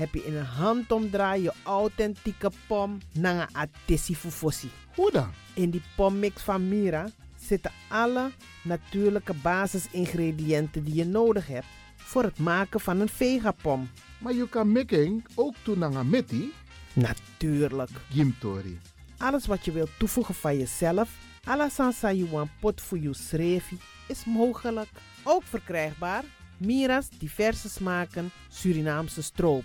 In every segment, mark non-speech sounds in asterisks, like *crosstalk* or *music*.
heb je in een handomdraai je authentieke pom naar een atesi fufosi. Hoe dan? In die pommix van Mira zitten alle natuurlijke basisingrediënten die je nodig hebt voor het maken van een vegapom. Maar je kan making ook doen naar een. Natuurlijk. Gimtori. Alles wat je wilt toevoegen van jezelf, alla sansa you want pot voor je schreefie, is mogelijk. Ook verkrijgbaar Mira's diverse smaken Surinaamse stroop.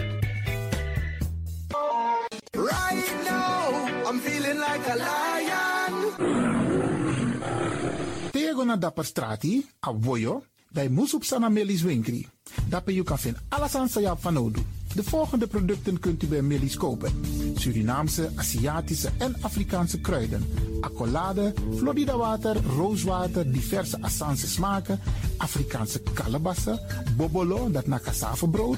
Na dapper strati, a voyo, dai musup sana melis winkri. Dapper you kan vinden alles aan sayap van Odu. De volgende producten kunt u bij Melis kopen. Surinaamse, Aziatische en Afrikaanse kruiden. Accolade, Florida water, rooswater, diverse Assange smaken. Afrikaanse kalebassen, bobolo, dat na brood,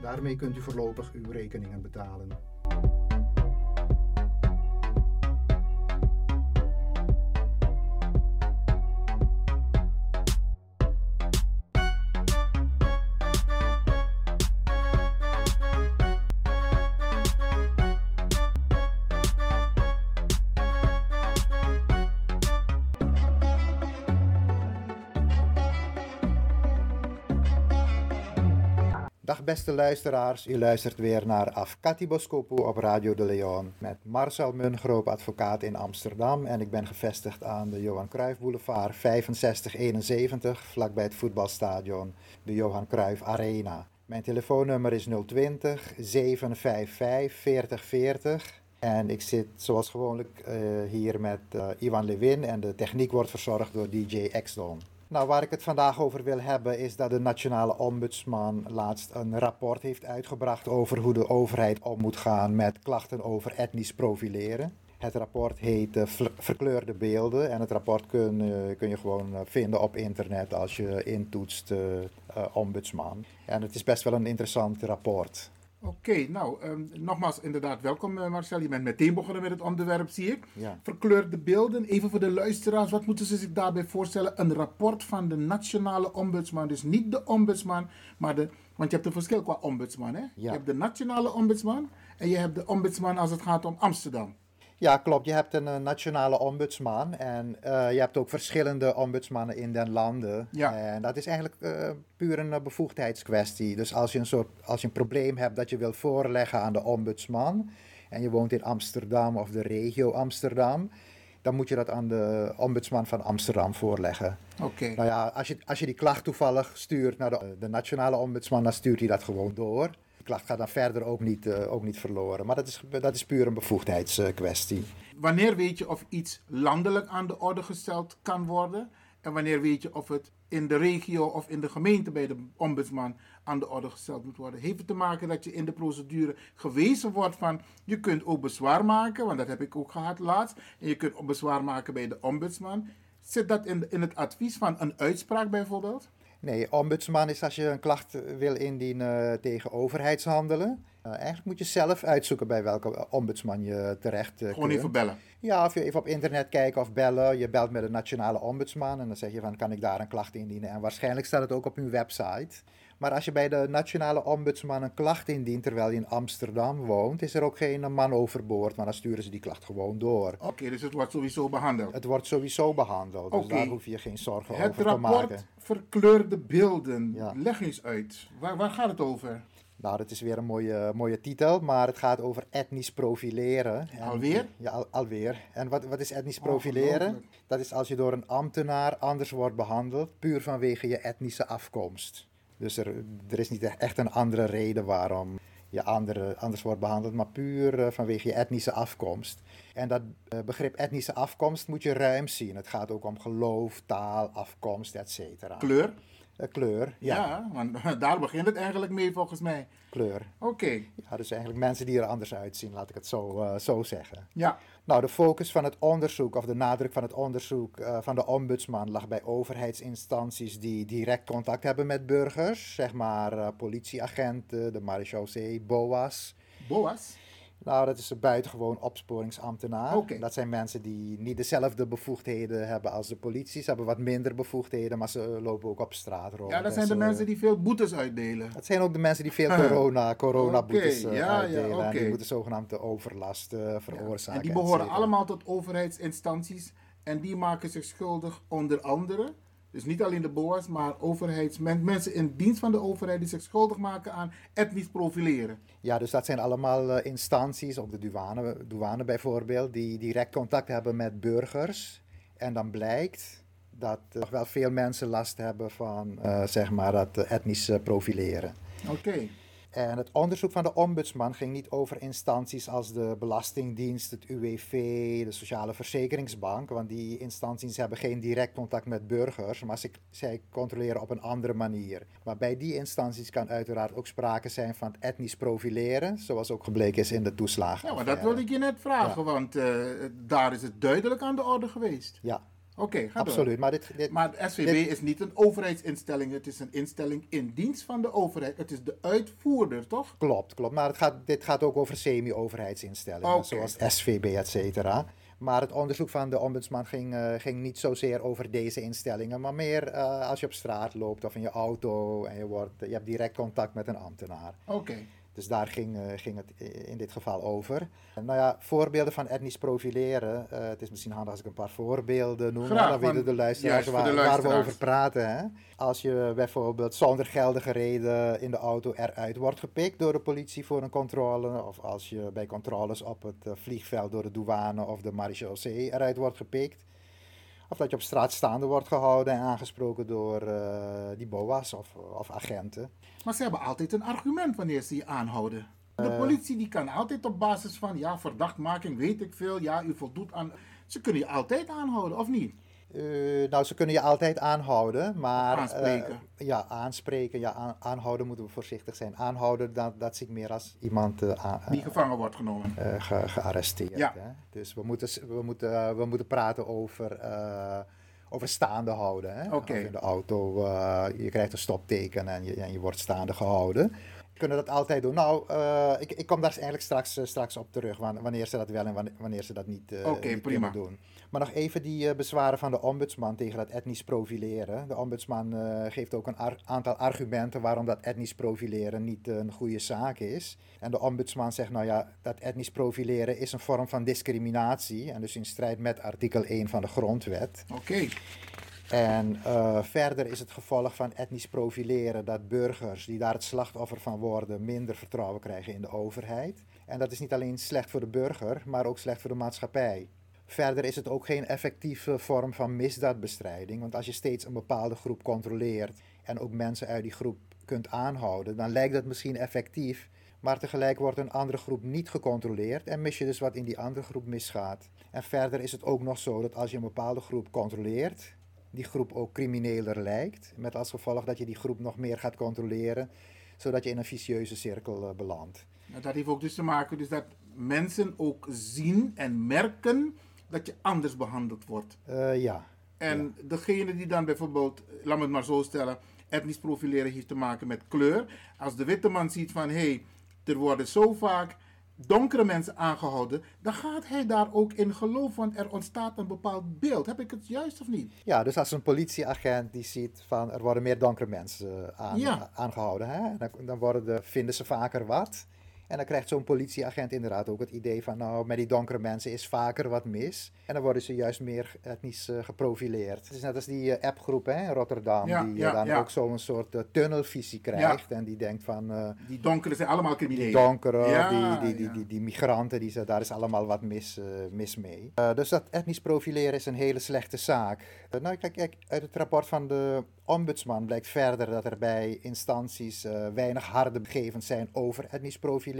Daarmee kunt u voorlopig uw rekeningen betalen. Beste luisteraars, u luistert weer naar Afkati Boskopu op Radio de Leon met Marcel Mungroop, advocaat in Amsterdam en ik ben gevestigd aan de Johan Cruijff Boulevard 6571 vlakbij het voetbalstadion, de Johan Cruijff Arena. Mijn telefoonnummer is 020 755 4040 en ik zit zoals gewoonlijk uh, hier met uh, Ivan Lewin en de techniek wordt verzorgd door DJ Exdon. Nou, waar ik het vandaag over wil hebben is dat de Nationale Ombudsman laatst een rapport heeft uitgebracht over hoe de overheid om moet gaan met klachten over etnisch profileren. Het rapport heet uh, Verkleurde Beelden en het rapport kun, uh, kun je gewoon uh, vinden op internet als je intoetst ombudsman. En het is best wel een interessant rapport. Oké, okay, nou, um, nogmaals inderdaad welkom uh, Marcel. Je bent meteen begonnen met het onderwerp, zie ik. Ja. Verkleurde beelden. Even voor de luisteraars, wat moeten ze zich daarbij voorstellen? Een rapport van de nationale ombudsman. Dus niet de ombudsman, maar de... Want je hebt een verschil qua ombudsman, hè? Ja. Je hebt de nationale ombudsman en je hebt de ombudsman als het gaat om Amsterdam. Ja, klopt. Je hebt een uh, nationale ombudsman en uh, je hebt ook verschillende ombudsmannen in den landen. Ja. En dat is eigenlijk uh, puur een bevoegdheidskwestie. Dus als je, een soort, als je een probleem hebt dat je wil voorleggen aan de ombudsman en je woont in Amsterdam of de regio Amsterdam, dan moet je dat aan de ombudsman van Amsterdam voorleggen. Oké. Nou ja, als je, als je die klacht toevallig stuurt naar de, de nationale ombudsman, dan stuurt hij dat gewoon door klacht gaat dan verder ook niet, uh, ook niet verloren. Maar dat is, dat is puur een bevoegdheidskwestie. Wanneer weet je of iets landelijk aan de orde gesteld kan worden? En wanneer weet je of het in de regio of in de gemeente bij de ombudsman aan de orde gesteld moet worden? Heeft het te maken dat je in de procedure gewezen wordt van je kunt ook bezwaar maken, want dat heb ik ook gehad laatst. En je kunt ook bezwaar maken bij de ombudsman. Zit dat in, in het advies van een uitspraak bijvoorbeeld? Nee, ombudsman is als je een klacht wil indienen tegen overheidshandelen. Uh, eigenlijk moet je zelf uitzoeken bij welke ombudsman je terecht uh, Gewoon kunt. even bellen. Ja, of je even op internet kijken of bellen. Je belt met de nationale ombudsman en dan zeg je van kan ik daar een klacht indienen. En waarschijnlijk staat het ook op hun website. Maar als je bij de nationale ombudsman een klacht indient terwijl je in Amsterdam woont, is er ook geen man overboord, maar dan sturen ze die klacht gewoon door. Oké, okay, dus het wordt sowieso behandeld? Het wordt sowieso behandeld, dus okay. daar hoef je geen zorgen het over te maken. Het rapport verkleurde beelden, ja. leg eens uit. Waar, waar gaat het over? Nou, dat is weer een mooie, mooie titel, maar het gaat over etnisch profileren. En, alweer? Ja, al, alweer. En wat, wat is etnisch profileren? Oh, dat is als je door een ambtenaar anders wordt behandeld, puur vanwege je etnische afkomst. Dus er, er is niet echt een andere reden waarom je andere, anders wordt behandeld, maar puur uh, vanwege je etnische afkomst. En dat uh, begrip etnische afkomst moet je ruim zien. Het gaat ook om geloof, taal, afkomst, etc. Kleur? Uh, kleur, ja. Ja, want *laughs* daar begint het eigenlijk mee volgens mij. Kleur. Oké. Okay. Ja, dus eigenlijk mensen die er anders uitzien, laat ik het zo, uh, zo zeggen. Ja. Nou, de focus van het onderzoek, of de nadruk van het onderzoek uh, van de ombudsman, lag bij overheidsinstanties die direct contact hebben met burgers. Zeg maar politieagenten, de marechaussee, BOA's. BOA's? Nou, dat is een buitengewoon opsporingsambtenaar. Okay. Dat zijn mensen die niet dezelfde bevoegdheden hebben als de politie. Ze hebben wat minder bevoegdheden, maar ze lopen ook op straat rond. Ja, dat zijn de ze... mensen die veel boetes uitdelen. Dat zijn ook de mensen die veel corona, *laughs* coronaboetes okay, ja, uitdelen. Ja, okay. En die moeten zogenaamde overlast uh, veroorzaken. Ja. En die behoren allemaal tot overheidsinstanties. En die maken zich schuldig onder andere dus niet alleen de BOA's, maar overheidsmensen, mensen in dienst van de overheid die zich schuldig maken aan etnisch profileren. Ja, dus dat zijn allemaal uh, instanties, op de douane, douane bijvoorbeeld, die direct contact hebben met burgers. En dan blijkt dat er nog wel veel mensen last hebben van, uh, zeg maar, dat etnisch profileren. Oké. Okay. En het onderzoek van de ombudsman ging niet over instanties als de Belastingdienst, het UWV, de Sociale Verzekeringsbank, want die instanties hebben geen direct contact met burgers, maar ze, zij controleren op een andere manier. Maar bij die instanties kan uiteraard ook sprake zijn van het etnisch profileren, zoals ook gebleken is in de toeslagen. Ja, maar dat wilde ik je net vragen, ja. want uh, daar is het duidelijk aan de orde geweest. Ja, Oké, okay, Absoluut. Door. Maar, dit, dit, maar het SVB dit, is niet een overheidsinstelling, het is een instelling in dienst van de overheid. Het is de uitvoerder, toch? Klopt, klopt. Maar het gaat, dit gaat ook over semi-overheidsinstellingen, okay. zoals SVB, et cetera. Maar het onderzoek van de ombudsman ging, uh, ging niet zozeer over deze instellingen, maar meer uh, als je op straat loopt of in je auto en je, wordt, je hebt direct contact met een ambtenaar. Oké. Okay. Dus daar ging, uh, ging het in dit geval over. En nou ja, voorbeelden van etnisch profileren. Uh, het is misschien handig als ik een paar voorbeelden noem. Graag, dan weten de luisteraars, waar, de luisteraars waar, we over praten. Hè? Als je bijvoorbeeld zonder geldige reden in de auto eruit wordt gepikt door de politie voor een controle. Of als je bij controles op het uh, vliegveld door de douane of de marechaussee eruit wordt gepikt. Of dat je op straat staande wordt gehouden en aangesproken door uh, die BOA's of, of, agenten. Maar ze hebben altijd een argument wanneer ze je aanhouden. De uh, politie die kan altijd op basis van, ja, verdachtmaking, weet ik veel, ja, u voldoet aan... Ze kunnen je altijd aanhouden, of niet? Uh, nou, ze kunnen je altijd aanhouden, maar... Aanspreken. Uh, ja, aanspreken. Ja, aan, aanhouden moeten we voorzichtig zijn. Aanhouden, dat, dat zie ik meer als iemand... Uh, Die gevangen wordt genomen. Ge, gearresteerd. Ja. Hè? Dus we moeten, we, moeten, we moeten praten over, over staande houden. Hè? Okay. In de auto, je krijgt een stopteken en je, en je wordt staande gehouden kunnen dat altijd doen. Nou, uh, ik, ik kom daar eigenlijk straks, uh, straks op terug, wanneer ze dat wel en wanneer ze dat niet, uh, okay, niet prima. kunnen doen. Maar nog even die bezwaren van de ombudsman tegen dat etnisch profileren. De ombudsman geeft ook een ar aantal argumenten waarom dat etnisch profileren niet een goede zaak is. En de ombudsman zegt, nou ja, dat etnisch profileren is een vorm van discriminatie en dus in strijd met artikel 1 van de grondwet. Oké. Okay. En uh, verder is het gevolg van etnisch profileren dat burgers die daar het slachtoffer van worden minder vertrouwen krijgen in de overheid. En dat is niet alleen slecht voor de burger, maar ook slecht voor de maatschappij. Verder is het ook geen effectieve vorm van misdaadbestrijding, want als je steeds een bepaalde groep controleert en ook mensen uit die groep kunt aanhouden, dan lijkt dat misschien effectief, maar tegelijk wordt een andere groep niet gecontroleerd en mis je dus wat in die andere groep misgaat. En verder is het ook nog zo dat als je een bepaalde groep controleert, die groep ook crimineler lijkt. Met als gevolg dat je die groep nog meer gaat controleren, zodat je in een vicieuze cirkel uh, belandt. Dat heeft ook dus te maken dus dat mensen ook zien en merken dat je anders behandeld wordt. Uh, ja. En ja. degene die dan bijvoorbeeld, laat me het maar zo stellen, etnisch profileren heeft te maken met kleur. Als de witte man ziet van hé, hey, er worden zo vaak donkere mensen aangehouden, dan gaat hij daar ook in geloven, want er ontstaat een bepaald beeld. Heb ik het juist of niet? Ja, dus als een politieagent die ziet van er worden meer donkere mensen eh, aan, Ja. aangehouden, hè? Dan, dan worden de, vinden ze vaker wat. En dan krijgt zo'n politieagent inderdaad ook het idee van, nou, met die donkere mensen is vaker wat mis. En dan worden ze juist meer etnisch eh, geprofileerd. Het is net als die eh, appgroep hè, in Rotterdam, Ja, die eh, ja, dan ja. ook zo'n soort tunnelvisie krijgt. En die denkt van, Die donkeren zijn allemaal criminelen. die donkere, die, die, die, die, die migranten, die, ze- daar is allemaal wat mis, mis mee. Dus dat etnisch profileren is een hele slechte zaak. Nou, kijk, kijk, uit het rapport van de ombudsman blijkt verder dat er bij instanties weinig harde gegevens zijn over etnisch profileren.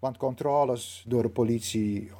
Want controles door de politie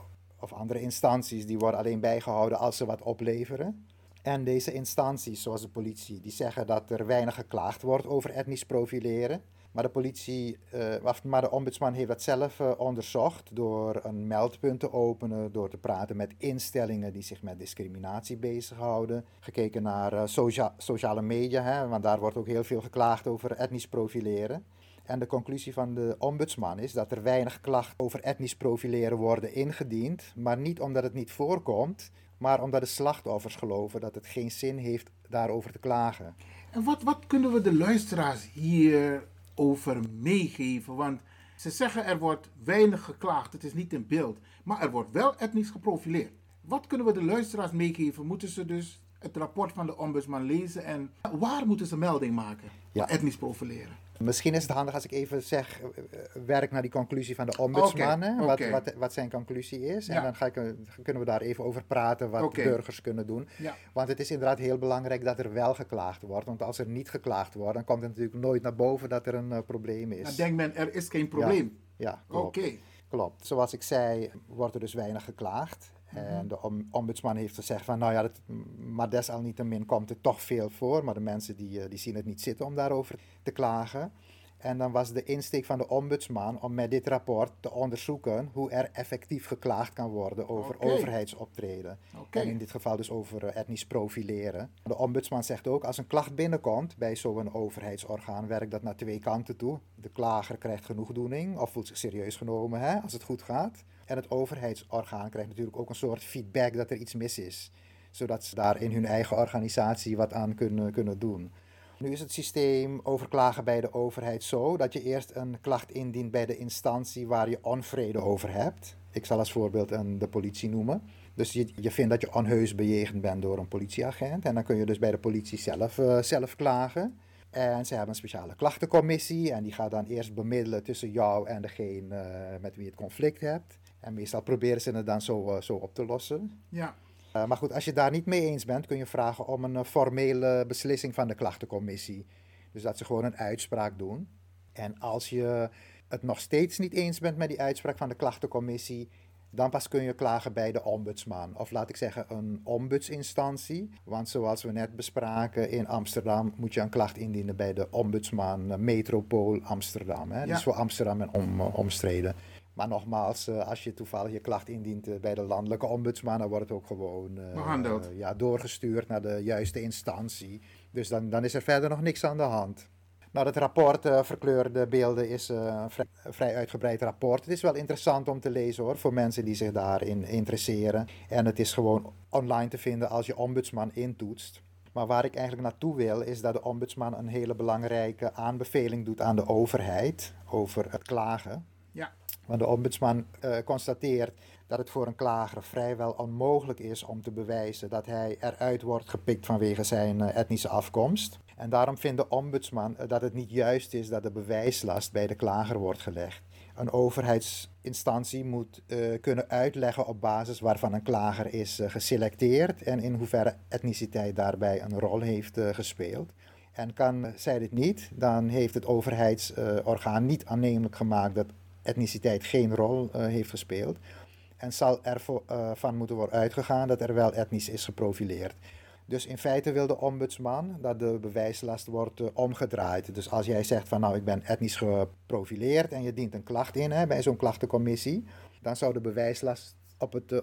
of andere instanties, die worden alleen bijgehouden als ze wat opleveren. En deze instanties, zoals de politie, die zeggen dat er weinig geklaagd wordt over etnisch profileren. Maar de politie, eh, of- maar de ombudsman heeft dat zelf eh, onderzocht door een meldpunt te openen, door te praten met instellingen die zich met discriminatie bezighouden. Gekeken naar eh, socia- sociale media, hè, want daar wordt ook heel veel geklaagd over etnisch profileren. En de conclusie van de ombudsman is dat er weinig klachten over etnisch profileren worden ingediend, maar niet omdat het niet voorkomt, maar omdat de slachtoffers geloven dat het geen zin heeft daarover te klagen. En wat, wat kunnen we de luisteraars hierover meegeven? Want ze zeggen er wordt weinig geklaagd, het is niet in beeld. Maar er wordt wel etnisch geprofileerd. Wat kunnen we de luisteraars meegeven? Moeten ze dus het rapport van de ombudsman lezen en waar moeten ze melding maken? Ja. Etnisch profileren. Misschien is het handig als ik even zeg, eh, eh, werk naar die conclusie van de ombudsman, wat, wat, wat zijn conclusie is. Ja. En dan ga ik, eh, kunnen we daar even over praten wat burgers kunnen doen. Ja. Want het is inderdaad heel belangrijk dat er wel geklaagd wordt. Want als er niet geklaagd wordt, dan komt het natuurlijk nooit naar boven dat er een probleem is. Dan denkt men er is geen probleem. Ja, ja. Klopt. Zoals ik zei, wordt er dus weinig geklaagd. En de om- ombudsman heeft gezegd van, nou ja, dat, maar desalniettemin komt er toch veel voor. Maar de mensen die, eh, die zien het niet zitten om daarover te klagen. En dan was de insteek van de ombudsman om met dit rapport te onderzoeken hoe er effectief geklaagd kan worden over overheidsoptreden. Oké. En in dit geval dus over eh, etnisch profileren. De ombudsman zegt ook, als een klacht binnenkomt bij zo'n overheidsorgaan, werkt dat naar twee kanten toe. De klager krijgt genoegdoening of voelt zich serieus genomen hè, als het goed gaat. En het overheidsorgaan krijgt natuurlijk ook een soort feedback dat er iets mis is. Zodat ze daar in hun eigen organisatie wat aan kunnen, kunnen doen. Nu is het systeem overklagen bij de overheid zo dat je eerst een klacht indient bij de instantie waar je onvrede over hebt. Ik zal als voorbeeld een, de politie noemen. Dus je, je vindt dat je onheus bejegend bent door een politieagent. En dan kun je dus bij de politie zelf, eh, zelf klagen. En ze hebben een speciale klachtencommissie. En die gaat dan eerst bemiddelen tussen jou en degene eh, met wie je het conflict hebt. En meestal proberen ze het dan zo, eh, zo op te lossen. Ja. Uh, maar goed, als je daar niet mee eens bent, kun je vragen om een uh, formele beslissing van de klachtencommissie. Dus dat ze gewoon een uitspraak doen. En als je het nog steeds niet eens bent met die uitspraak van de klachtencommissie, dan pas kun je klagen bij de ombudsman. Of laat ik zeggen, een ombudsinstantie. Want zoals we net bespraken, in Amsterdam moet je een klacht indienen bij de ombudsman Metropool Amsterdam. Hè? Ja. Is voor Amsterdam en om, omstreden. Maar nogmaals, uh, als je toevallig je klacht indient uh, bij de landelijke ombudsman, dan wordt het ook gewoon uh, Behandeld. ja, doorgestuurd naar de juiste instantie. Dus dan, dan is er verder nog niks aan de hand. Nou, dat rapport uh, Verkleurde Beelden is uh, een vrij, vrij, uitgebreid rapport. Het is wel interessant om te lezen hoor, voor mensen die zich daarin interesseren. En het is gewoon online te vinden als je ombudsman intoetst. Maar waar ik eigenlijk naartoe wil, is dat de ombudsman een hele belangrijke aanbeveling doet aan de overheid over het klagen. Ja. Want de ombudsman uh, constateert dat het voor een klager vrijwel onmogelijk is om te bewijzen dat hij eruit wordt gepikt vanwege zijn uh, etnische afkomst. En daarom vindt de ombudsman uh, dat het niet juist is dat de bewijslast bij de klager wordt gelegd. Een overheidsinstantie moet kunnen uitleggen op basis waarvan een klager is geselecteerd en in hoeverre etniciteit daarbij een rol heeft gespeeld. En kan zij dit niet, dan heeft het overheidsorgaan niet aannemelijk gemaakt dat etniciteit geen rol uh, heeft gespeeld. En zal ervan van moeten worden uitgegaan dat er wel etnisch is geprofileerd. Dus in feite wil de ombudsman dat de bewijslast wordt uh, omgedraaid. Dus als jij zegt van nou ik ben etnisch geprofileerd en je dient een klacht in hè, bij zo'n klachtencommissie, dan zou de bewijslast op het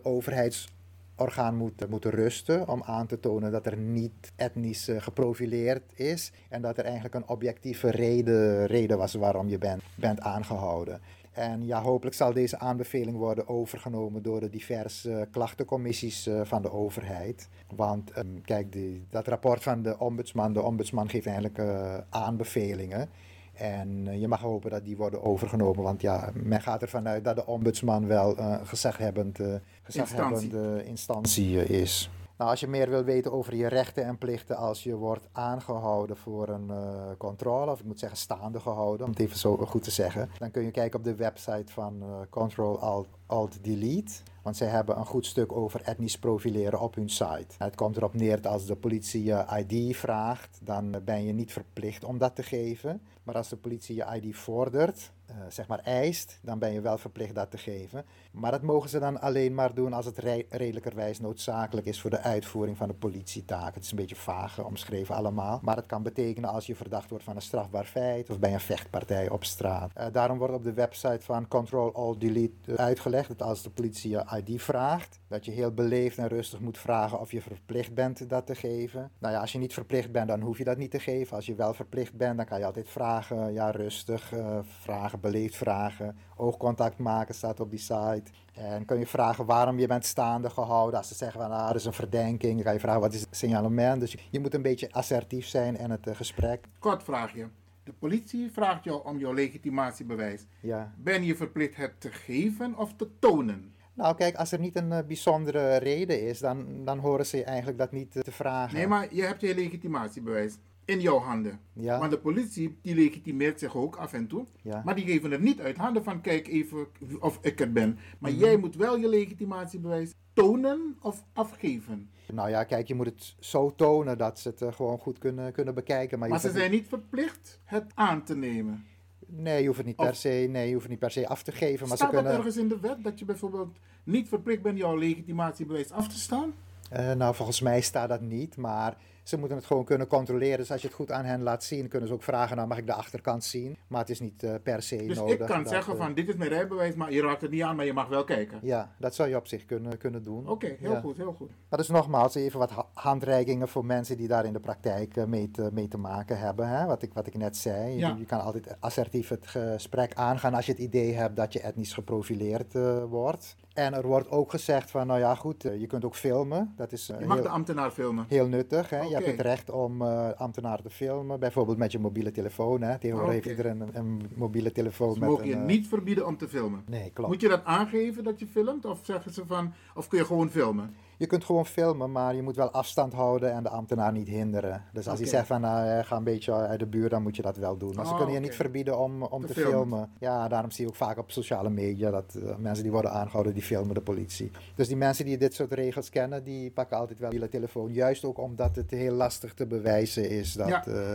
orgaan moet, moeten rusten om aan te tonen dat er niet etnisch eh, geprofileerd is en dat er eigenlijk een objectieve reden, reden was waarom je bent, bent aangehouden. En ja, hopelijk zal deze aanbeveling worden overgenomen door de diverse klachtencommissies eh, van de overheid. Want ehm, kijk, die, dat rapport van de ombudsman, de ombudsman geeft eigenlijk uh, aanbevelingen. En je mag hopen dat die worden overgenomen, want ja, men gaat ervan uit dat de ombudsman wel een gezaghebbend, gezaghebbende instantie, instantie is. Nou, als je meer wil weten over je rechten en plichten als je wordt aangehouden voor een uh, controle, of ik moet zeggen staande gehouden, om het even zo goed te zeggen, dan kun je kijken op de website van uh, Control Alt, Alt Delete. Want zij hebben een goed stuk over etnisch profileren op hun site. Het komt erop neer dat als de politie je ID vraagt, dan ben je niet verplicht om dat te geven. Maar als de politie je ID vordert, uh, zeg maar eist, dan ben je wel verplicht dat te geven. Maar dat mogen ze dan alleen maar doen als het re redelijkerwijs noodzakelijk is voor de uitvoering van de politietaak. Het is een beetje vaag omschreven allemaal. Maar het kan betekenen als je verdacht wordt van een strafbaar feit of bij een vechtpartij op straat. Uh, daarom wordt op de website van Control All Delete uitgelegd dat als de politie je ID vraagt, dat je heel beleefd en rustig moet vragen of je verplicht bent dat te geven. Nou ja, als je niet verplicht bent, dan hoef je dat niet te geven. Als je wel verplicht bent, dan kan je altijd vragen, ja rustig, vragen, beleefd vragen, oogcontact maken staat op die site. En kun je vragen waarom je bent staande gehouden. Als ze zeggen van ah, er is een verdenking, dan kan je vragen wat is het signalement. Dus je moet een beetje assertief zijn in het uh, gesprek. Kort vraagje. De politie vraagt jou om jouw legitimatiebewijs. Ja. Ben je verplicht het te geven of te tonen? Nou, kijk, als er niet een uh, bijzondere reden is, dan, dan horen ze je eigenlijk dat niet uh, te vragen. Nee, maar je hebt je legitimatiebewijs in jouw handen. Ja. Maar de politie die legitimeert zich ook af en toe. Ja. Maar die geven het niet uit handen van kijk even of ik het ben. Maar Mhm. jij moet wel je legitimatiebewijs tonen of afgeven. Nou ja, kijk, je moet het zo tonen dat ze het uh, gewoon goed kunnen, kunnen bekijken. Maar, ze zijn niet verplicht het aan te nemen. Nee, je hoeft het niet per se, nee, je hoeft het niet per se af te geven. Maar Staat ze dat kunnen. ergens in de wet dat je bijvoorbeeld niet verplicht bent jouw legitimatiebewijs af te staan? Eh, nou, volgens mij staat dat niet, maar ze moeten het gewoon kunnen controleren. Dus als je het goed aan hen laat zien, kunnen ze ook vragen, nou mag ik de achterkant zien. Maar het is niet eh, per se Dus nodig. ik kan dat, zeggen eh, van dit is mijn rijbewijs, maar je raakt het niet aan, maar je mag wel kijken. Ja, dat zou je op zich kunnen, kunnen doen. Oké, heel Ja. goed, heel goed. Maar dus nogmaals, even wat ha- handreikingen voor mensen die daar in de praktijk eh, mee te, mee te maken hebben. Hè? Wat, ik, wat ik net zei. Je- Ja. Je, kan altijd assertief het gesprek aangaan als je het idee hebt dat je etnisch geprofileerd wordt. En er wordt ook gezegd van, nou ja goed, eh, je kunt ook filmen. Dat is eh, Je mag heel, de ambtenaar filmen. heel nuttig. Hè? Je hebt het recht om eh ambtenaren te filmen, bijvoorbeeld met je mobiele telefoon. Hè? Tegenwoordig Oké. heeft iedereen een, een mobiele telefoon Ze met mogen een... je niet verbieden om te filmen. Nee, klopt. Moet je dat aangeven dat je filmt? Of zeggen ze van, of kun je gewoon filmen? Je kunt gewoon filmen, maar je moet wel afstand houden en de ambtenaar niet hinderen. Dus als hij zegt van eh, ga een beetje uit de buurt, dan moet je dat wel doen. Maar ze Oh, kunnen je niet verbieden om, om Te te, filmen. filmen. Ja, daarom zie je ook vaak op sociale media dat eh, mensen die worden aangehouden, die filmen de politie. Dus die mensen die dit soort regels kennen, die pakken altijd wel die telefoon. Juist ook omdat het heel lastig te bewijzen is dat Ja. eh,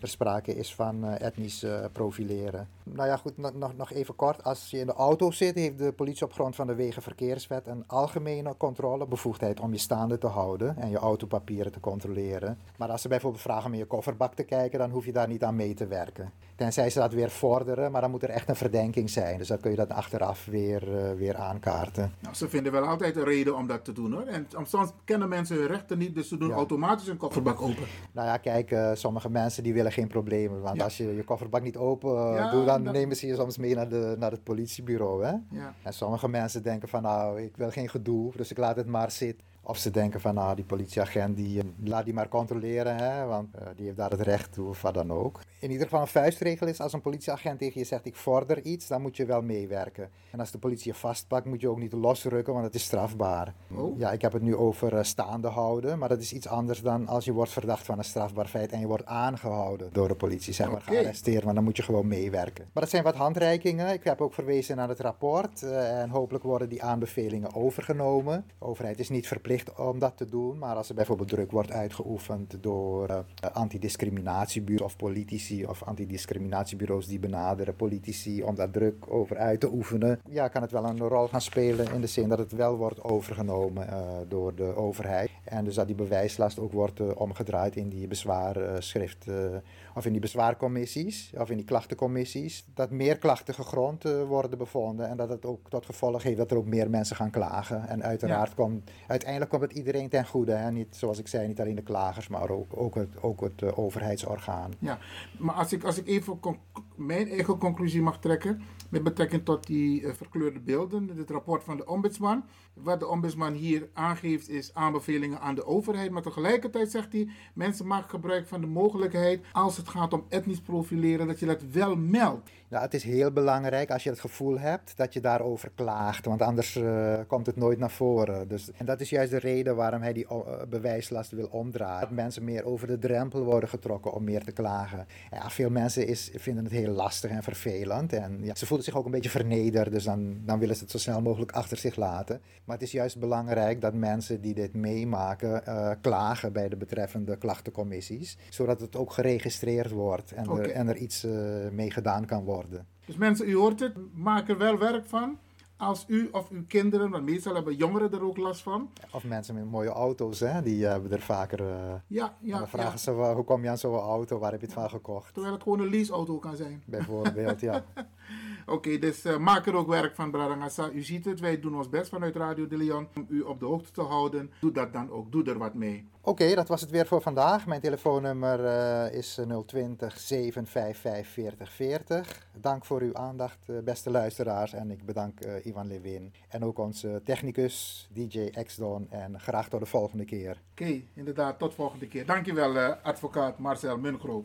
er sprake is van etnisch profileren. Nou ja, goed, nog, nog, nog even kort. Als je in de auto zit, heeft de politie op grond van de Wegenverkeerswet een algemene controlebevoegdheid om je staande te houden en je autopapieren te controleren. Maar als ze bijvoorbeeld vragen om in je kofferbak te kijken, dan hoef je daar niet aan mee te werken. Tenzij ze dat weer vorderen, maar dan moet er echt een verdenking zijn. Dus dan kun je dat achteraf weer, eh, weer aankaarten. Nou, ze vinden wel altijd een reden om dat te doen hoor. En soms kennen mensen hun rechten niet, dus ze doen Ja. automatisch een kofferbak open. Nou ja, kijk, eh, sommige mensen die willen geen problemen. Want Ja. als je je kofferbak niet open eh, Ja, doet, dan dat- nemen ze je soms mee naar, de, naar het politiebureau. Hè? En sommige mensen denken van nou, ik wil geen gedoe, dus ik laat het maar zitten. Of ze denken van nou, die politieagent, die, eh, laat die maar controleren, hè, want eh, die heeft daar het recht toe of wat dan ook. In ieder geval een vuistregel is, als een politieagent tegen je zegt ik vorder iets, dan moet je wel meewerken. En als de politie je vastpakt, moet je ook niet losrukken, want het is strafbaar. Oh. Ja, ik heb het nu over eh, staande houden, maar dat is iets anders dan als je wordt verdacht van een strafbaar feit en je wordt aangehouden door de politie, zeg maar gearresteerd, maar dan moet je gewoon meewerken. Maar dat zijn wat handreikingen. Ik heb ook verwezen naar het rapport en hopelijk worden die aanbevelingen overgenomen. De overheid is niet verplicht om dat te doen. Maar als er bijvoorbeeld druk wordt uitgeoefend door uh, antidiscriminatiebureaus of politici of antidiscriminatiebureaus die benaderen politici om daar druk over uit te oefenen, ja, kan het wel een rol gaan spelen in de zin dat het wel wordt overgenomen uh, door de overheid. En dus dat die bewijslast ook wordt uh, omgedraaid in die bezwaarschrift of in die bezwaarcommissies of in die klachtencommissies. Dat meer klachten gegrond worden bevonden en dat het ook tot gevolg heeft dat er ook meer mensen gaan klagen. En uiteraard ja. komt uiteindelijk komt het iedereen ten goede. Hè? Niet, zoals ik zei, niet alleen de klagers, maar ook, ook het, ook het uh, overheidsorgaan. Ja, maar als ik, als ik even mijn eigen conclusie mag trekken met betrekking tot die uh, verkleurde beelden, het rapport van de ombudsman. Wat de ombudsman hier aangeeft is aanbevelingen aan de overheid, maar tegelijkertijd zegt hij, mensen maken gebruik van de mogelijkheid als het gaat om etnisch profileren, dat je dat wel meldt. Ja, het is heel belangrijk als je het gevoel hebt dat je daarover klaagt, want anders uh, komt het nooit naar voren. Dus, en dat is juist de reden waarom hij die uh, bewijslast wil omdraaien. Dat mensen meer over de drempel worden getrokken om meer te klagen. Ja, veel mensen is, vinden het heel lastig en vervelend en ja, ze voelen zich ook een beetje vernederd, dus dan, dan willen ze het zo snel mogelijk achter zich laten. Maar het is juist belangrijk dat mensen die dit meemaken uh, klagen bij de betreffende klachtencommissies, zodat het ook geregistreerd wordt en, okay. er, en er iets mee gedaan kan worden. Dus mensen, u hoort het, maak er wel werk van. Als u of uw kinderen, want meestal hebben jongeren er ook last van. Of mensen met mooie auto's, hè, die hebben er vaker. Uh, ja, ja. Dan vragen ja. ze, hoe kom je aan zo'n auto, waar heb je het van gekocht? Terwijl het gewoon een leaseauto kan zijn. Bijvoorbeeld, ja. *laughs* Oké, okay, dus uh, maak er ook werk van, Bradangasa. U ziet het, wij doen ons best vanuit Radio de Leon om u op de hoogte te houden. Doe dat dan ook, doe er wat mee. Oké, okay, dat was het weer voor vandaag. Mijn telefoonnummer uh, is 020 755 4040. Dank voor uw aandacht, uh, beste luisteraars. En ik bedank uh, Ivan Lewin en ook onze technicus DJ Xdon. En graag tot de volgende keer. Oké, okay, inderdaad, tot de volgende keer. Dankjewel, advocaat Marcel Mungroop.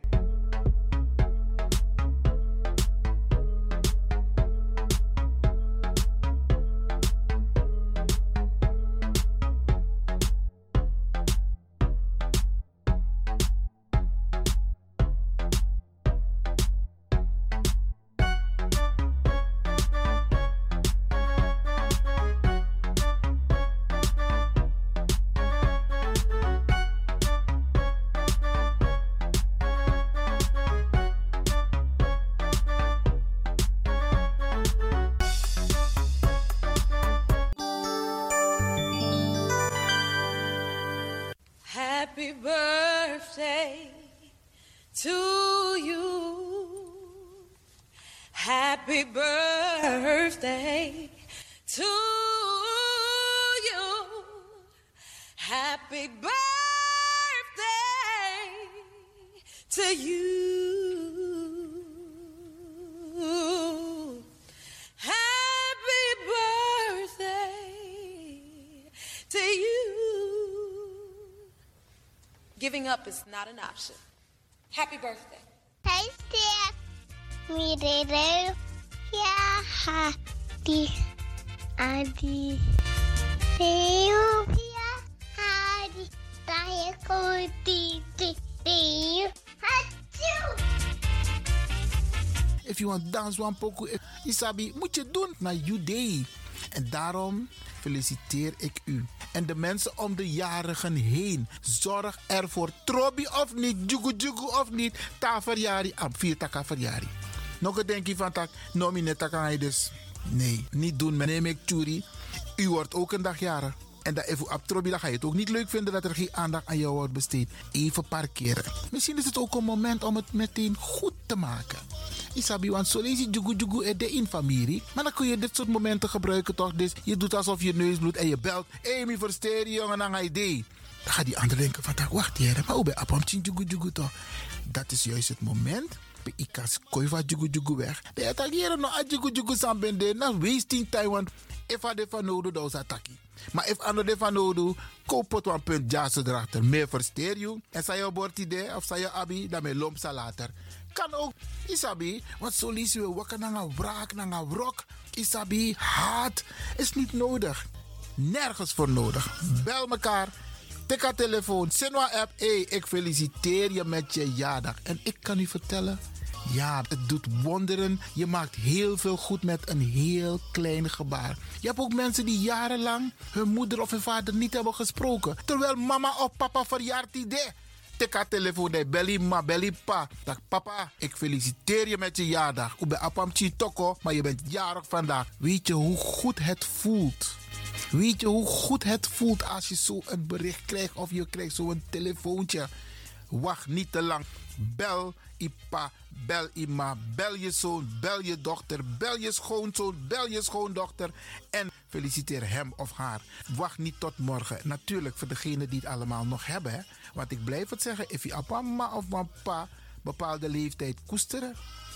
birthday to you. Happy birthday to you. Happy birthday to you. Giving up is not an option. Happy birthday. Thanks, dear. Me, Yeah. Adi. Adi. Tayo ko, titi. Teo. Achoo! If you want dance one poco, Isabi, moet je doen naar you day. En daarom feliciteer ik u. En de mensen om de jarigen heen. Zorg ervoor. Trobi of niet, jugu jugu of niet. Ta verjari, am vier taka verjari. Nog een denkje van tak, nomine taka dus. Nee, niet doen. Neem ik churi. U wordt ook een dag jarig. En dat even op Trobi, dan ga je het ook niet leuk vinden dat er geen aandacht aan jou wordt besteed. Even parkeren. Misschien is het ook een moment om het meteen goed te maken. Isabi, want zo lees je de in familie. Maar dan kun je dit soort momenten gebruiken toch? Dus je doet alsof je neus bloedt en je belt. Mi versteer jongen, dan ga je idee. Dan gaat die ander denken van, wacht hier, maar hoe ben je jugu jugu toch? Dat is juist het moment ik kan koiva jugu jugu weg. De attackeren no a jugu jugu sambende na wasting time want if ade van nodig dan attackie. Maar if ando de van nodig koop het een punt jazz erachter. Meer versteer je. En zij je idee of zij je abi, dan me lomp later. Kan ook, isabi, want zo lezen we wakker naar een wraak, naar een wrok. Isabi, haat is niet nodig. Nergens voor nodig. Bel mekaar. Tik haar telefoon. Sinwa app. Hey, ik feliciteer je met je jaardag. En ik kan u vertellen. Ja, het doet wonderen. Je maakt heel veel goed met een heel klein gebaar. Je hebt ook mensen die jarenlang hun moeder of hun vader niet hebben gesproken. Terwijl mama of papa verjaart idee. Tik haar telefoon, belly ma, belly pa. Dag papa, ik feliciteer je met je jaardag. Ik ben apam toko, maar je bent jarig vandaag. Weet je hoe goed het voelt? Weet je hoe goed het voelt als je zo een bericht krijgt of je krijgt zo'n telefoontje? Wacht niet te lang. Bel Ipa, bel Ima, bel je zoon, bel je dochter, bel je schoonzoon, bel je schoondochter en feliciteer hem of haar. Wacht niet tot morgen. Natuurlijk voor degenen die het allemaal nog hebben. Hè? Want ik blijf het zeggen, if je papa of papa bepaalde leeftijd koesteren.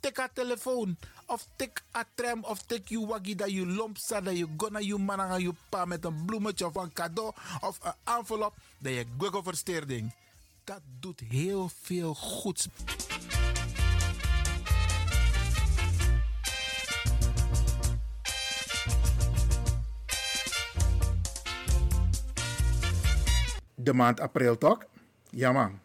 tik haar telefoon. Of tik a tram. Of tik je waggie dat je lomp. Dat je gonna je man aan je pa met een bloemetje of een cadeau. Of een envelop. Dat je google versteerding. Dat doet heel veel goeds. de maand april toch? Ja man.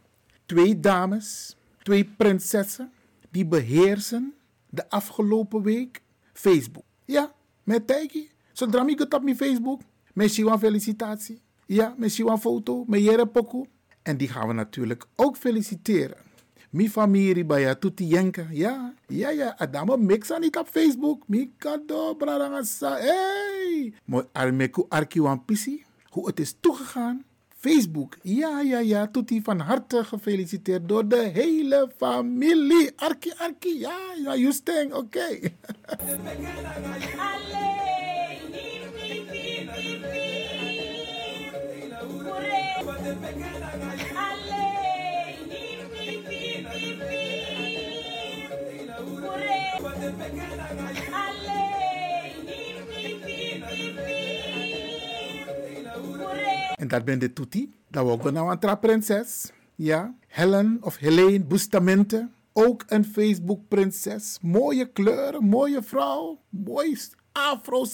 Twee dames, twee prinsessen, die beheersen de afgelopen week Facebook. Ja, met Tijki. Zodra ik het op mijn Facebook, met een felicitatie. Ja, met een foto, met Jere Poku. En die gaan we natuurlijk ook feliciteren. Mi familie bij je tuti jenken. Ja, ja, ja. Adamo mix aan niet op Facebook. Mi kado, bradangasa. Hey! Mooi armeku arki wan pisi. Hoe het is toegegaan Facebook. Ja, ja, ja. Toetie van harte gefeliciteerd door de hele familie. Arki, Arki. Ja, ja, Justeng. Oké. Okay. En dat ben de Tuti. Dat we ook nou een traprinses. Ja. Helen of Helene Bustamante. Ook een Facebook-prinses. Mooie kleuren, mooie vrouw. Mooi afro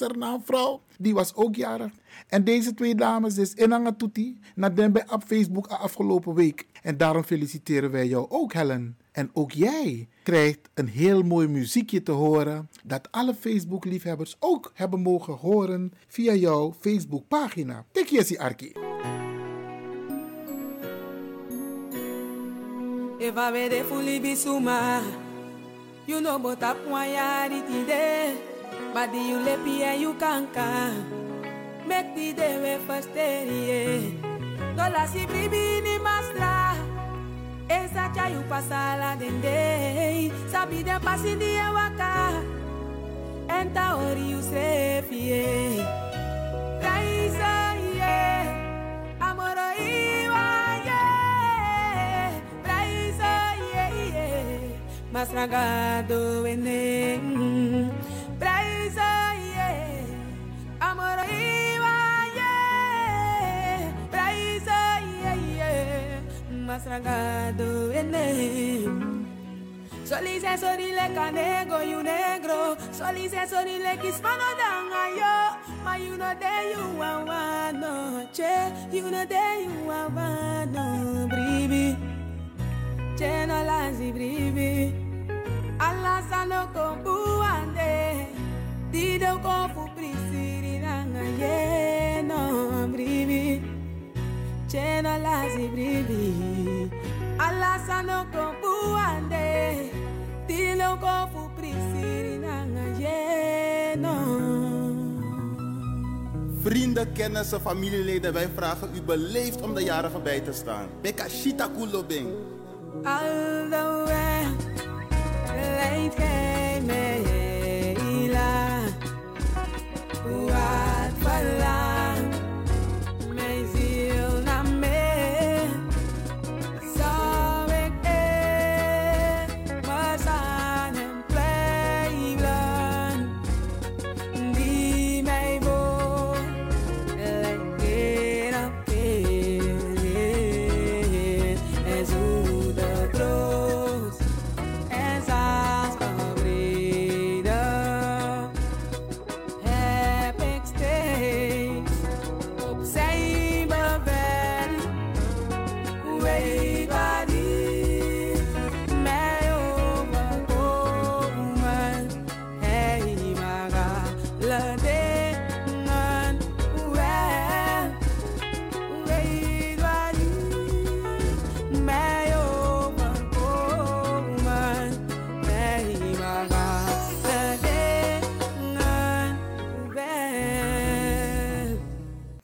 vrouw. Die was ook jarig. En deze twee dames is Inanga Tuti. naar bij op Facebook afgelopen week. En daarom feliciteren wij jou ook, Helen. En ook jij krijgt een heel mooi muziekje te horen. Dat alle Facebook-liefhebbers ook hebben mogen horen via jouw Facebook-pagina. Tik Arki. Eva de fuli bisuma You know but up yari tide But you lepi you kanka Make the day we first Dola si bribi ni mastra Esa chayu pasala dende. Sabi de pasi waka. Enta ori Raisa ye Amoro iwa ye. Raisa ye ye. Ene Raisa ye Amoro iwa ye Masragado enem Solice sorile canego you negro. Solice sorile kispano danga yo Ma you know there you want no Che you know there you want no Bribi Che no lazi bribi. Allah sano kombu ande Dido kofu prisiri nanga ye no bribi Chena lazi bribi Allah sano kombu ande Dido kofu prisiri nanga ye no Vrienden, kennissen, familieleden, wij vragen u beleefd om de jarige bij te staan. Bekashita Kulobing. All the way. Late came Wat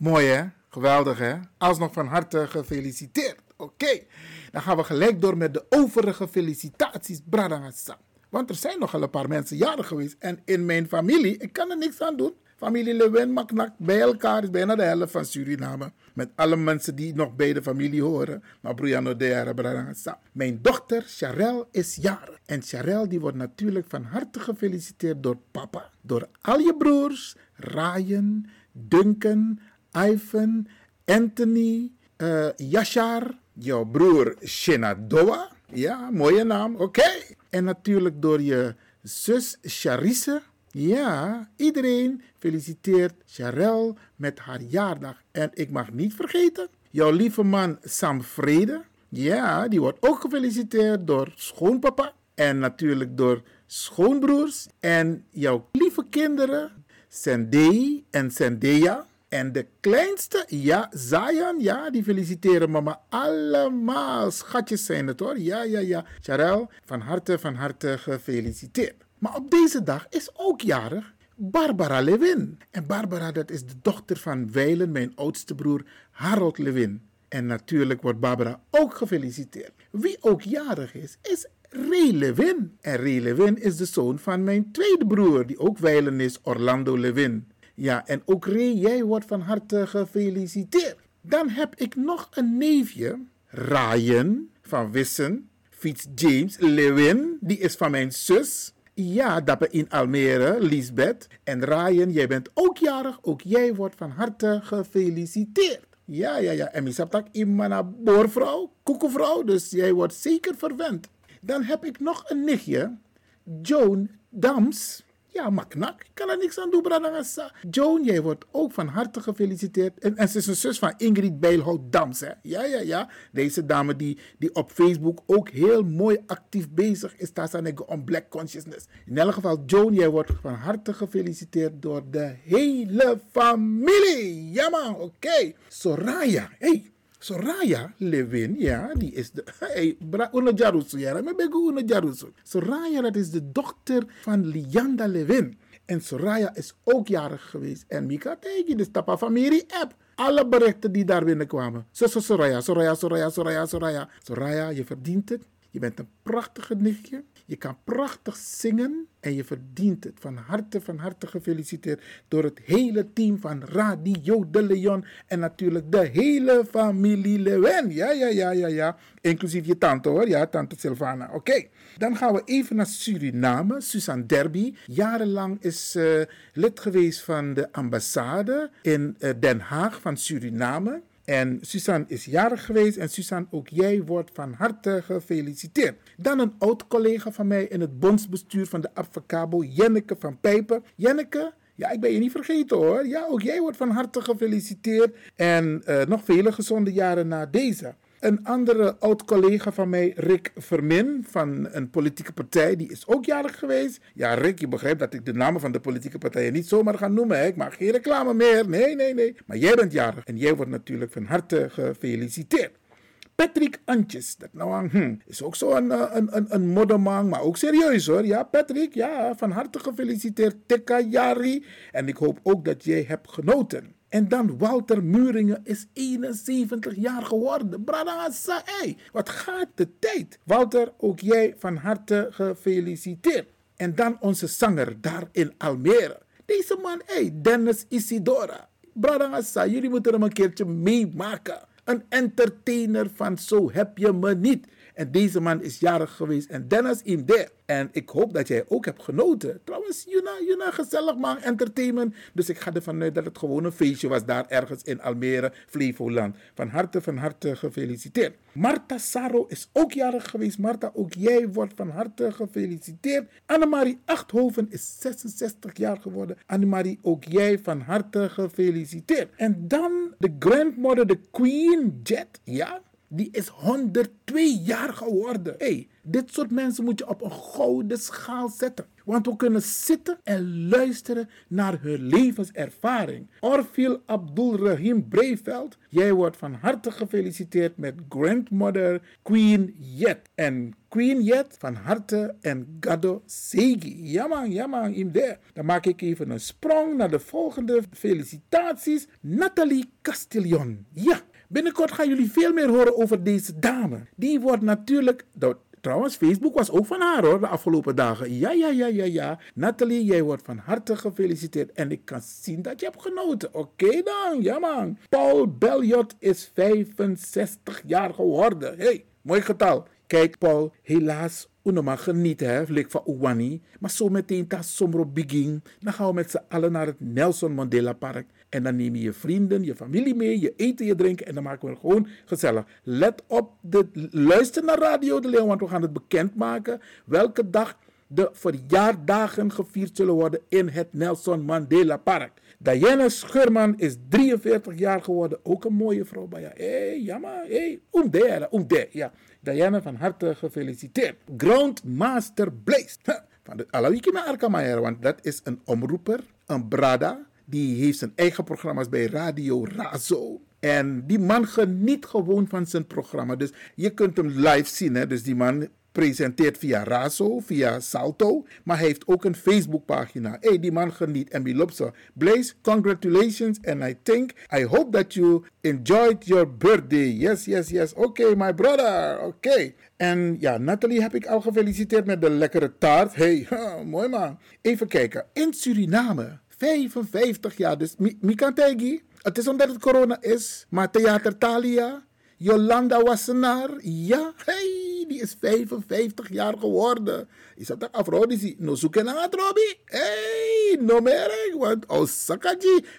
Mooi hè? Geweldig hè? Alsnog van harte gefeliciteerd. Oké, dan gaan we gelijk door met de overige felicitaties, Bradangasa. Want er zijn nogal een paar mensen jarig geweest. En in mijn familie, ik kan er niks aan doen. Familie Lewin, Maknak, bij elkaar is bijna de helft van Suriname. Met alle mensen die nog bij de familie horen. Maar Brianna de. Mijn dochter Charel is jarig. En Charel die wordt natuurlijk van harte gefeliciteerd door papa. Door al je broers, Ryan, Duncan, Ivan, Anthony, eh Yashar, jouw broer Shenadoa. Ja, mooie naam, oké. En natuurlijk door je zus Charisse. Ja, iedereen feliciteert Charel met haar jaardag. En ik mag niet vergeten, jouw lieve man Sam Vrede. Ja, die wordt ook gefeliciteerd door schoonpapa. En natuurlijk door schoonbroers. En jouw lieve kinderen, Sendei en Sendeya. En de kleinste, ja, Zayan, ja, die feliciteren mama allemaal. Schatjes zijn het hoor. Ja, ja, ja. Charel, van harte, van harte gefeliciteerd. Maar op deze dag is ook jarig Barbara Lewin. En Barbara, dat is de dochter van Weilen, mijn oudste broer Harold Lewin. En natuurlijk wordt Barbara ook gefeliciteerd. Wie ook jarig is, is Ray Lewin. En Ray Lewin is de zoon van mijn tweede broer, die ook Weilen is, Orlando Lewin. Ja, en ook Ray, jij wordt van harte gefeliciteerd. Dan heb ik nog een neefje, Ryan van Wissen, Fiets James Lewin, die is van mijn zus. Ja, dat in Almere, Lisbeth. En Ryan, jij bent ook jarig, ook jij wordt van harte gefeliciteerd. Ja, ja, ja. En mi saptak imana boorvrouw, koekenvrouw, dus jij wordt zeker verwend. Dan heb ik nog een nichtje, Joan Dams. Ja, maknak. Ik kan er niks aan doen, Bradangasa. Joan, jij wordt ook van harte gefeliciteerd. En, en ze is een zus van Ingrid Bijlhout Dams. Hè? Ja, ja, ja. Deze dame die, die op Facebook ook heel mooi actief bezig is. Daar ik om Black Consciousness. In elk geval, Joan, jij wordt van harte gefeliciteerd door de hele familie. Ja man, oké. Soraya, hey. Soraya Levin, ja, die is de. *laughs* Hey, una jarusu, ja, begu una. Soraya, dat is de dochter van Lianda Levin. En Soraya is ook jarig geweest. En Mika tegen de Stappa Familie app. Alle berichten die daar binnenkwamen. Zo, Soraya, Soraya, Soraya, Soraya, Soraya. Soraya, je verdient het. Je bent een prachtige nichtje. Je kan prachtig zingen en je verdient het. Van harte, van harte gefeliciteerd door het hele team van Radio de Leon en natuurlijk de hele familie Lewen. Ja, ja, ja, ja, ja. Inclusief je tante hoor, ja, tante Silvana. Oké, dan gaan we even naar Suriname. Suzanne Derby, jarenlang is uh, lid geweest van de ambassade in uh, Den Haag van Suriname. En Suzanne is jarig geweest en Suzanne, ook jij wordt van harte gefeliciteerd. Dan een oud collega van mij in het bondsbestuur van de Abfacabo, Jenneke van Pijpen. Jenneke, ja, ik ben je niet vergeten hoor. Ja, ook jij wordt van harte gefeliciteerd. En uh, nog vele gezonde jaren na deze. Een andere oud-collega van mij, Rick Vermin, van een politieke partij, die is ook jarig geweest. Ja, Rick, je begrijpt dat ik de namen van de politieke partijen niet zomaar ga noemen. Hè? Ik maak geen reclame meer. Nee, nee, nee. Maar jij bent jarig en jij wordt natuurlijk van harte gefeliciteerd. Patrick Antjes, dat nou hm, is ook zo een, een, een, een modderman, maar ook serieus hoor. Ja, Patrick, ja, van harte gefeliciteerd. Tekka Jari. En ik hoop ook dat jij hebt genoten. En dan Walter Muringen is 71 jaar geworden. Bradangasa, hey, wat gaat de tijd? Walter, ook jij van harte gefeliciteerd. En dan onze zanger daar in Almere. Deze man, hey, Dennis Isidora. Bradangasa, jullie moeten hem een keertje meemaken. Een entertainer van Zo heb je me niet. En deze man is jarig geweest en Dennis there. En ik hoop dat jij ook hebt genoten. Trouwens, Juna, Juna, gezellig man, entertainment. Dus ik ga ervan uit dat het gewoon een feestje was daar ergens in Almere, Flevoland. Van harte, van harte gefeliciteerd. Marta Saro is ook jarig geweest. Marta, ook jij wordt van harte gefeliciteerd. Annemarie Achthoven is 66 jaar geworden. Annemarie, ook jij van harte gefeliciteerd. En dan de grandmother, de Queen Jet, ja. Die is 102 jaar geworden. hey, dit soort mensen moet je op een gouden schaal zetten. Want we kunnen zitten en luisteren naar hun levenservaring. Orville Abdul Rahim Breveld, jij wordt van harte gefeliciteerd met grandmother Queen Jet. En Queen Jet van harte en Gado Segi. Ja man, ja man, in there. Dan maak ik even een sprong naar de volgende felicitaties. Nathalie Castillon. Ja, binnenkort gaan jullie veel meer horen over deze dame. Die wordt natuurlijk... Trouwens, Facebook was ook van haar hoor, de afgelopen dagen. Ja, ja, ja, ja, ja. Nathalie, jij wordt van harte gefeliciteerd. En ik kan zien dat je hebt genoten. Oké dan, ja man. Paul Belliot is 65 jaar geworden. hey, mooi getal. Kijk Paul, helaas Uno mag genieten, hè, flik van Uwani. Maar zo meteen ta somro begin. Dan gaan we met z'n allen naar het Nelson Mandela Park. En dan neem je je vrienden, je familie mee, je eten, je drinken. En dan maken we het gewoon gezellig. Let op, de, luister naar Radio de Leeuw, want we gaan het bekendmaken. Welke dag de verjaardagen gevierd zullen worden in het Nelson Mandela Park. Diana Schurman is 43 jaar geworden. Ook een mooie vrouw bij jou. Hé, hey, jammer. Hé, hey, umde, umde. Ja, Diana van harte gefeliciteerd. Grandmaster Blaze. Van de Alawiki naar Arkamaier, want dat is een omroeper, een brada. Die heeft zijn eigen programma's bij Radio Razo. En die man geniet gewoon van zijn programma. Dus je kunt hem live zien. Hè? Dus die man presenteert via Razo, via Salto. Maar hij heeft ook een Facebookpagina. Hey, die man geniet en Bilopsa. Blaze, congratulations. And I think, I hope that you enjoyed your birthday. Yes, yes, yes. Oké, okay, my brother. Oké. Okay. En ja, Nathalie heb ik al gefeliciteerd met de lekkere taart. Hey, *laughs* mooi man. Even kijken. In Suriname, 55 jaar. Dus Mikantegi, het is omdat het corona is. Maar Theater Thalia, Jolanda Wassenaar, ja, hey, die is 55 jaar geworden. Is dat afrodisi? No zoeken naar het? Hey, no meer, want.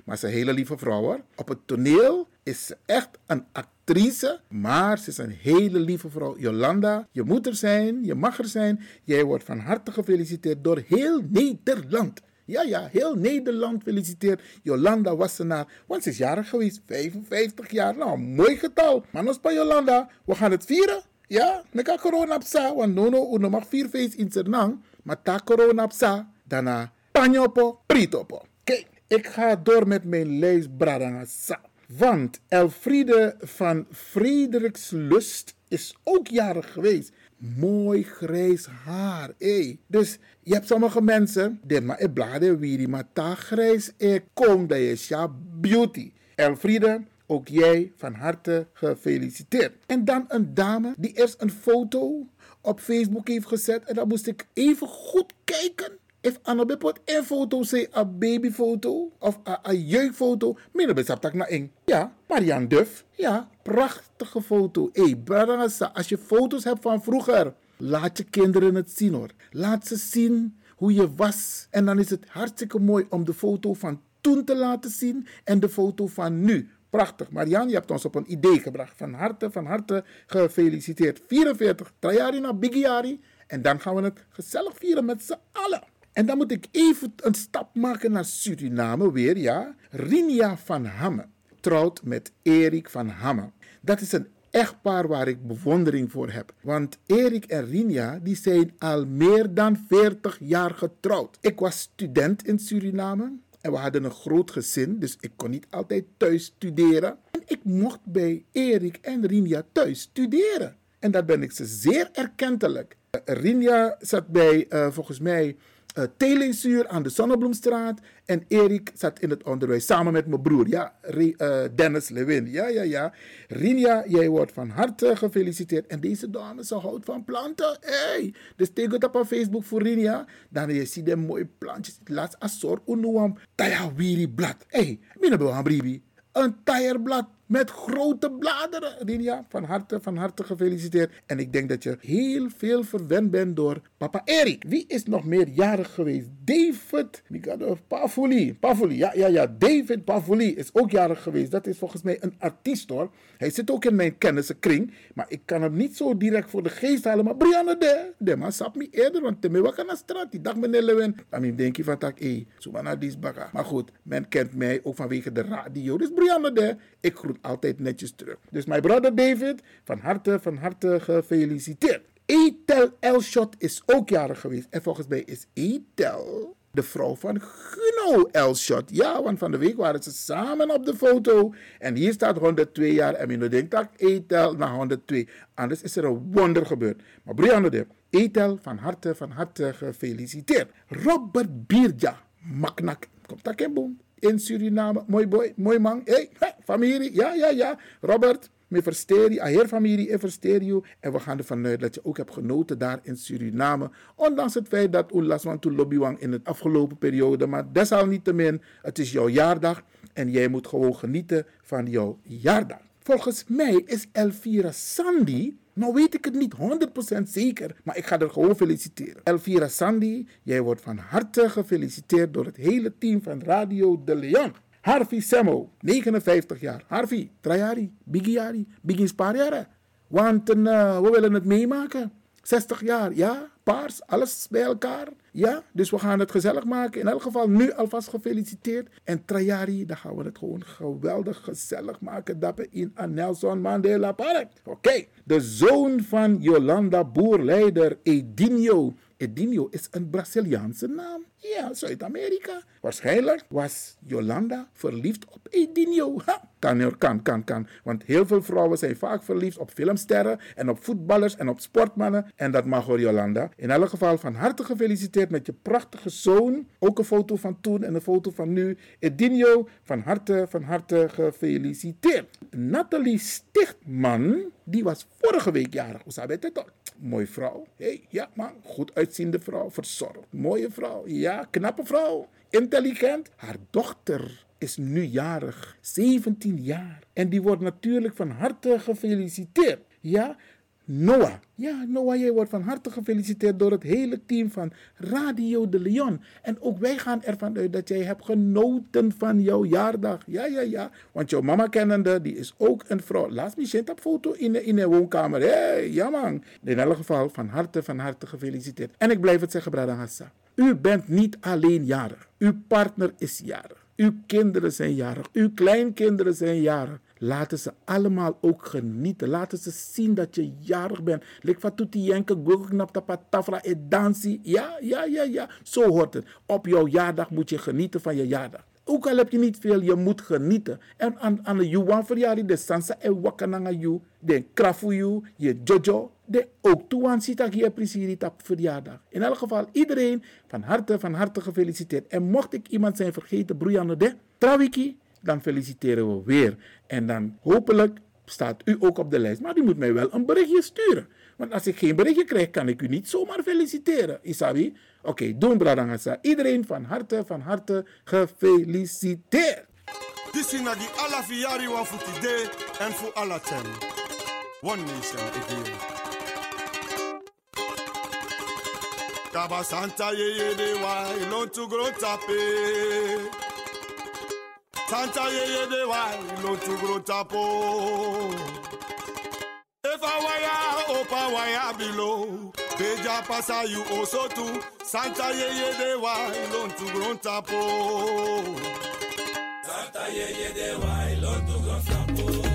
Maar ze is een hele lieve vrouw hoor. Op het toneel is ze echt een actrice, maar ze is een hele lieve vrouw. Jolanda, je moet er zijn, je mag er zijn. Jij wordt van harte gefeliciteerd door heel Nederland. Ja, ja, heel Nederland feliciteert Jolanda Wassenaar. Want ze is jarig geweest, 55 jaar. Nou, mooi getal. Maar nog bij Jolanda, we gaan het vieren. Ja, neka corona psa, want nono uno mag vier feest in Sernang. Maar ta corona psa, daarna panjopo, pritopo. Kijk, ik ga door met mijn lijst Bradangasa. Want Elfriede van Frederikslust is ook jarig geweest mooi grijs haar. Hey. Dus je hebt sommige mensen, dit maar ik blade wie maar ta grijs ik kom dat ja beauty. Elfriede, ook jij van harte gefeliciteerd. En dan een dame die eerst een foto op Facebook heeft gezet en dan moest ik even goed kijken. If bepot een foto say een babyfoto of een jeugdfoto, minder besap tak na. Ja, Marian Duff. Ja, prachtige foto. Hé, hey, als je foto's hebt van vroeger, laat je kinderen het zien hoor. Laat ze zien hoe je was. En dan is het hartstikke mooi om de foto van toen te laten zien en de foto van nu. Prachtig. Marian, je hebt ons op een idee gebracht. Van harte, van harte gefeliciteerd. 44, Trajari Bigiari. En dan gaan we het gezellig vieren met z'n allen. En dan moet ik even een stap maken naar Suriname weer, ja. Rinia van Hamme trouwt met Erik van Hamme. Dat is een echtpaar waar ik bewondering voor heb. Want Erik en Rinia die zijn al meer dan 40 jaar getrouwd. Ik was student in Suriname en we hadden een groot gezin, dus ik kon niet altijd thuis studeren. En ik mocht bij Erik en Rinia thuis studeren. En dat ben ik ze zeer erkentelijk. Rinia zat bij, uh, volgens mij, uh, aan de Zonnebloemstraat. En Erik zat in het onderwijs samen met mijn broer, ja, uh, Dennis Lewin. Ja, ja, ja. Rinja, jij wordt van harte gefeliciteerd. En deze dame, ze houdt van planten. Hey. Dus tegen het op Facebook voor Rinja. Dan je ziet de mooie plantjes. Laat asor unuam taya wiri blad. Hey, mina bribi. Een taierblad met grote bladeren. Rinja, van harte, van harte gefeliciteerd. En ik denk dat je heel veel verwend bent door papa Erik. Wie is nog meer jarig geweest? David Pavoli. Pavoli, ja, ja, ja. David Pavoli is ook jarig geweest. Dat is volgens mij een artiest hoor. Hij zit ook in mijn kennissenkring. Maar ik kan hem niet zo direct voor de geest halen. Maar Brianna de, de man sap me eerder. Want te me wakker naar straat. Die dag meneer Lewin. Dan denk je van tak, hé, zo maar naar die Maar goed, men kent mij ook vanwege de radio. Dus Brianna de, ik groet altijd netjes terug. Dus mijn brother David, van harte, van harte gefeliciteerd. Etel Elshot is ook jarig geweest. En volgens mij is Etel de vrouw van Guno Elshot. Ja, want van de week waren ze samen op de foto. En hier staat 102 jaar. En je denkt dat Etel naar 102. Anders is er een wonder gebeurd. Maar Brianne de Etel, van harte, van harte gefeliciteerd. Robert Bierja, Maknak. Komt dat boom in Suriname. Mooi boy, mooi man. Hey, familie, ja, ja, ja. Robert, me versteer je, heer familie, ik versteer je. En we gaan ervan uit dat je ook hebt genoten daar in Suriname. Ondanks het feit dat Oelaswan toen lobbywang in de afgelopen periode. Maar desalniettemin, het is jouw jaardag. En jij moet gewoon genieten van jouw jaardag. Volgens mij is Elvira Sandy nou weet ik het niet 100% zeker, maar ik ga er gewoon feliciteren. Elvira Sandy, jij wordt van harte gefeliciteerd door het hele team van Radio De Leon. Harvey Semmo, 59 jaar. Harvey, Trajari, Bigiari, Biggie Spariare. Want uh, we willen het meemaken. 60 jaar, ja, paars, alles bij elkaar. Ja, dus we gaan het gezellig maken. In elk geval nu alvast gefeliciteerd. En Trajari, dan gaan we het gewoon geweldig gezellig maken. Dappen in aan Nelson Mandela Park. Oké, de zoon van Jolanda Boerleider, Edinho. Edinho is een Braziliaanse naam. Ja, Zuid-Amerika. Waarschijnlijk was Jolanda verliefd op Edinho. Kan, kan, kan, kan. Want heel veel vrouwen zijn vaak verliefd op filmsterren en op voetballers en op sportmannen. En dat mag hoor, Jolanda. In elk geval van harte gefeliciteerd met je prachtige zoon. Ook een foto van toen en een foto van nu. Edinho, van harte, van harte gefeliciteerd. Nathalie Stichtman, die was vorige week jarig. Hoe? Mooie vrouw. hey, ja man, goed uitziende vrouw, verzorgd. Mooie vrouw, ja, knappe vrouw. Intelligent. Haar dochter is nu jarig, 17 jaar. En die wordt natuurlijk van harte gefeliciteerd. Ja, Noah. Ja, Noah, jij wordt van harte gefeliciteerd door het hele team van Radio de Leon. En ook wij gaan ervan uit dat jij hebt genoten van jouw jaardag. Ja, ja, ja. Want jouw mama kennende, die is ook een vrouw. Laat me zien dat foto in de, in de woonkamer. Hé, hey, ja man. In elk geval, van harte, van harte gefeliciteerd. En ik blijf het zeggen, Brada Hassa. U bent niet alleen jarig. Uw partner is jarig. Uw kinderen zijn jarig. Uw kleinkinderen zijn jarig. Laten ze allemaal ook genieten. Laten ze zien dat je jarig bent. Lik van toetie jenke, guggnap tapatafra dansie. Ja, ja, ja, ja. Zo hoort het. Op jouw jaardag moet je genieten van je jaardag. Ook al heb je niet veel, je moet genieten. En aan, aan de Juwan verjaardag, de Sansa en Wakananga you, de Krafu je Jojo, de ook Tuan Sita hier precies op verjaardag. In elk geval, iedereen van harte, van harte gefeliciteerd. En mocht ik iemand zijn vergeten, Broeianne de Trawiki, dan feliciteren we weer. En dan hopelijk staat u ook op de lijst. Maar u moet mij wel een berichtje sturen. Want als ik geen berichtje krijg, kan ik u niet zomaar feliciteren. Isabi? Oké, okay, doen Bradangasa. Iedereen van harte, van harte gefeliciteerd. This is die wa voor today en voor alla ten. One nation again. Kaba Santa ye. Santa ye ye de wa ilon to grow tapo. If I wire opa wire below. Beja pasa you also too. Santa ye ye de wa ilon to grow tapo. Santa ye ye de wa ilon to grow tapo.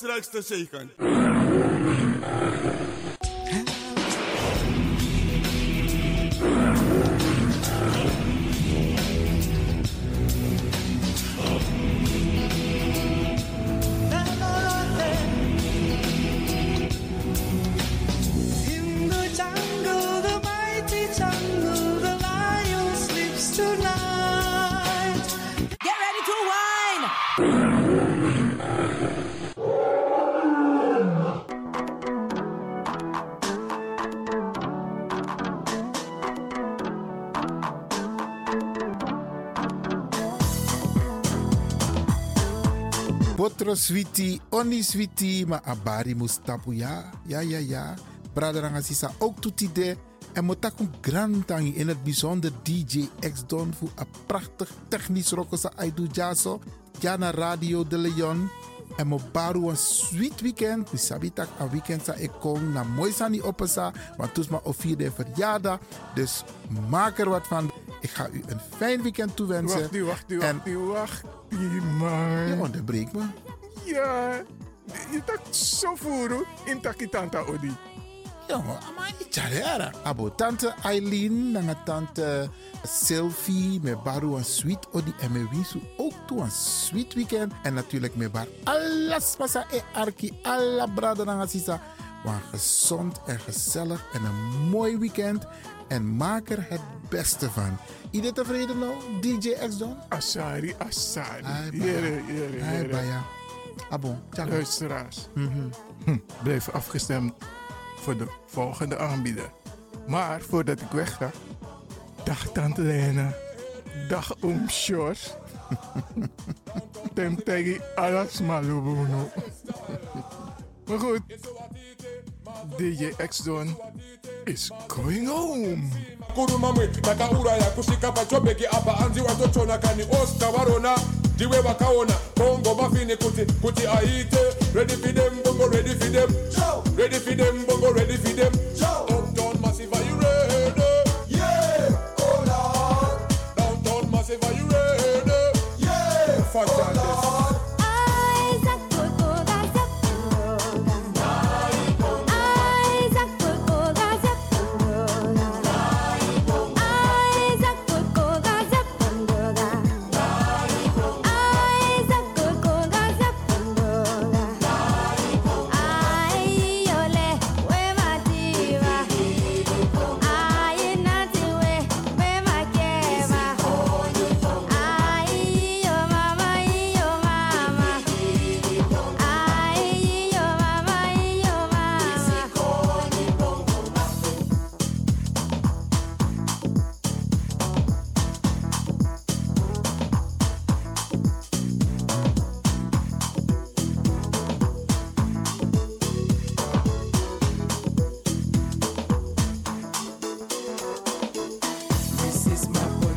kaks läks ta seikanud. Potro switi, oni switi, ma abari mustapu ya. Ja, ja, ja. Braderanga sisa ook tutide. En Motakun Grantangi in het bijzonder DJ X Don voor een prachtig technisch rokosa Aidu Jaso. Jana Radio de Leon. En mo baru een sweet weekend. Mi sabi tak een weekend sa ik kom na mooi sani opesa. Want toes ma vierde verjaardag. Dus maak er wat van. Ik ga u een fijn weekend toewensen. Wacht, wacht, En- wacht, die, wacht, die, man. Je onderbreekt me. Ja, je tak zo voeren in takitanta odi. Jongen, maar niet jaren. Abo tante Eileen, dan tante Sylvie, met Baru een sweet odi en met Wisu ook toe een sweet weekend. En natuurlijk met Bar alles pasa e arki, alla brada dan asisa. Maar gezond en gezellig en een mooi weekend. En maak er het beste van. Iedereen tevreden nou, DJ X Don? Asari, Asari. Jere, baya. jere, jere. Abo, tjaka. Luisteraars, Mhm. hm, blijf afgestemd voor de volgende aanbieder. Maar voordat ik weg ga, dag Tante Lena, dag Oom Sjors. *laughs* Tem tegi alles malubuno. Maar goed, DJ X-Don is going home. pachobheki apa anzi kani varona ndiwe vakaona bongo mafini kuti kuti aite ready for them bongo ready for them. Ready for them bongo ready for them. Downtown massive are you ready? Yeah oh lord. Downtown massive are you ready? Yeah Fajana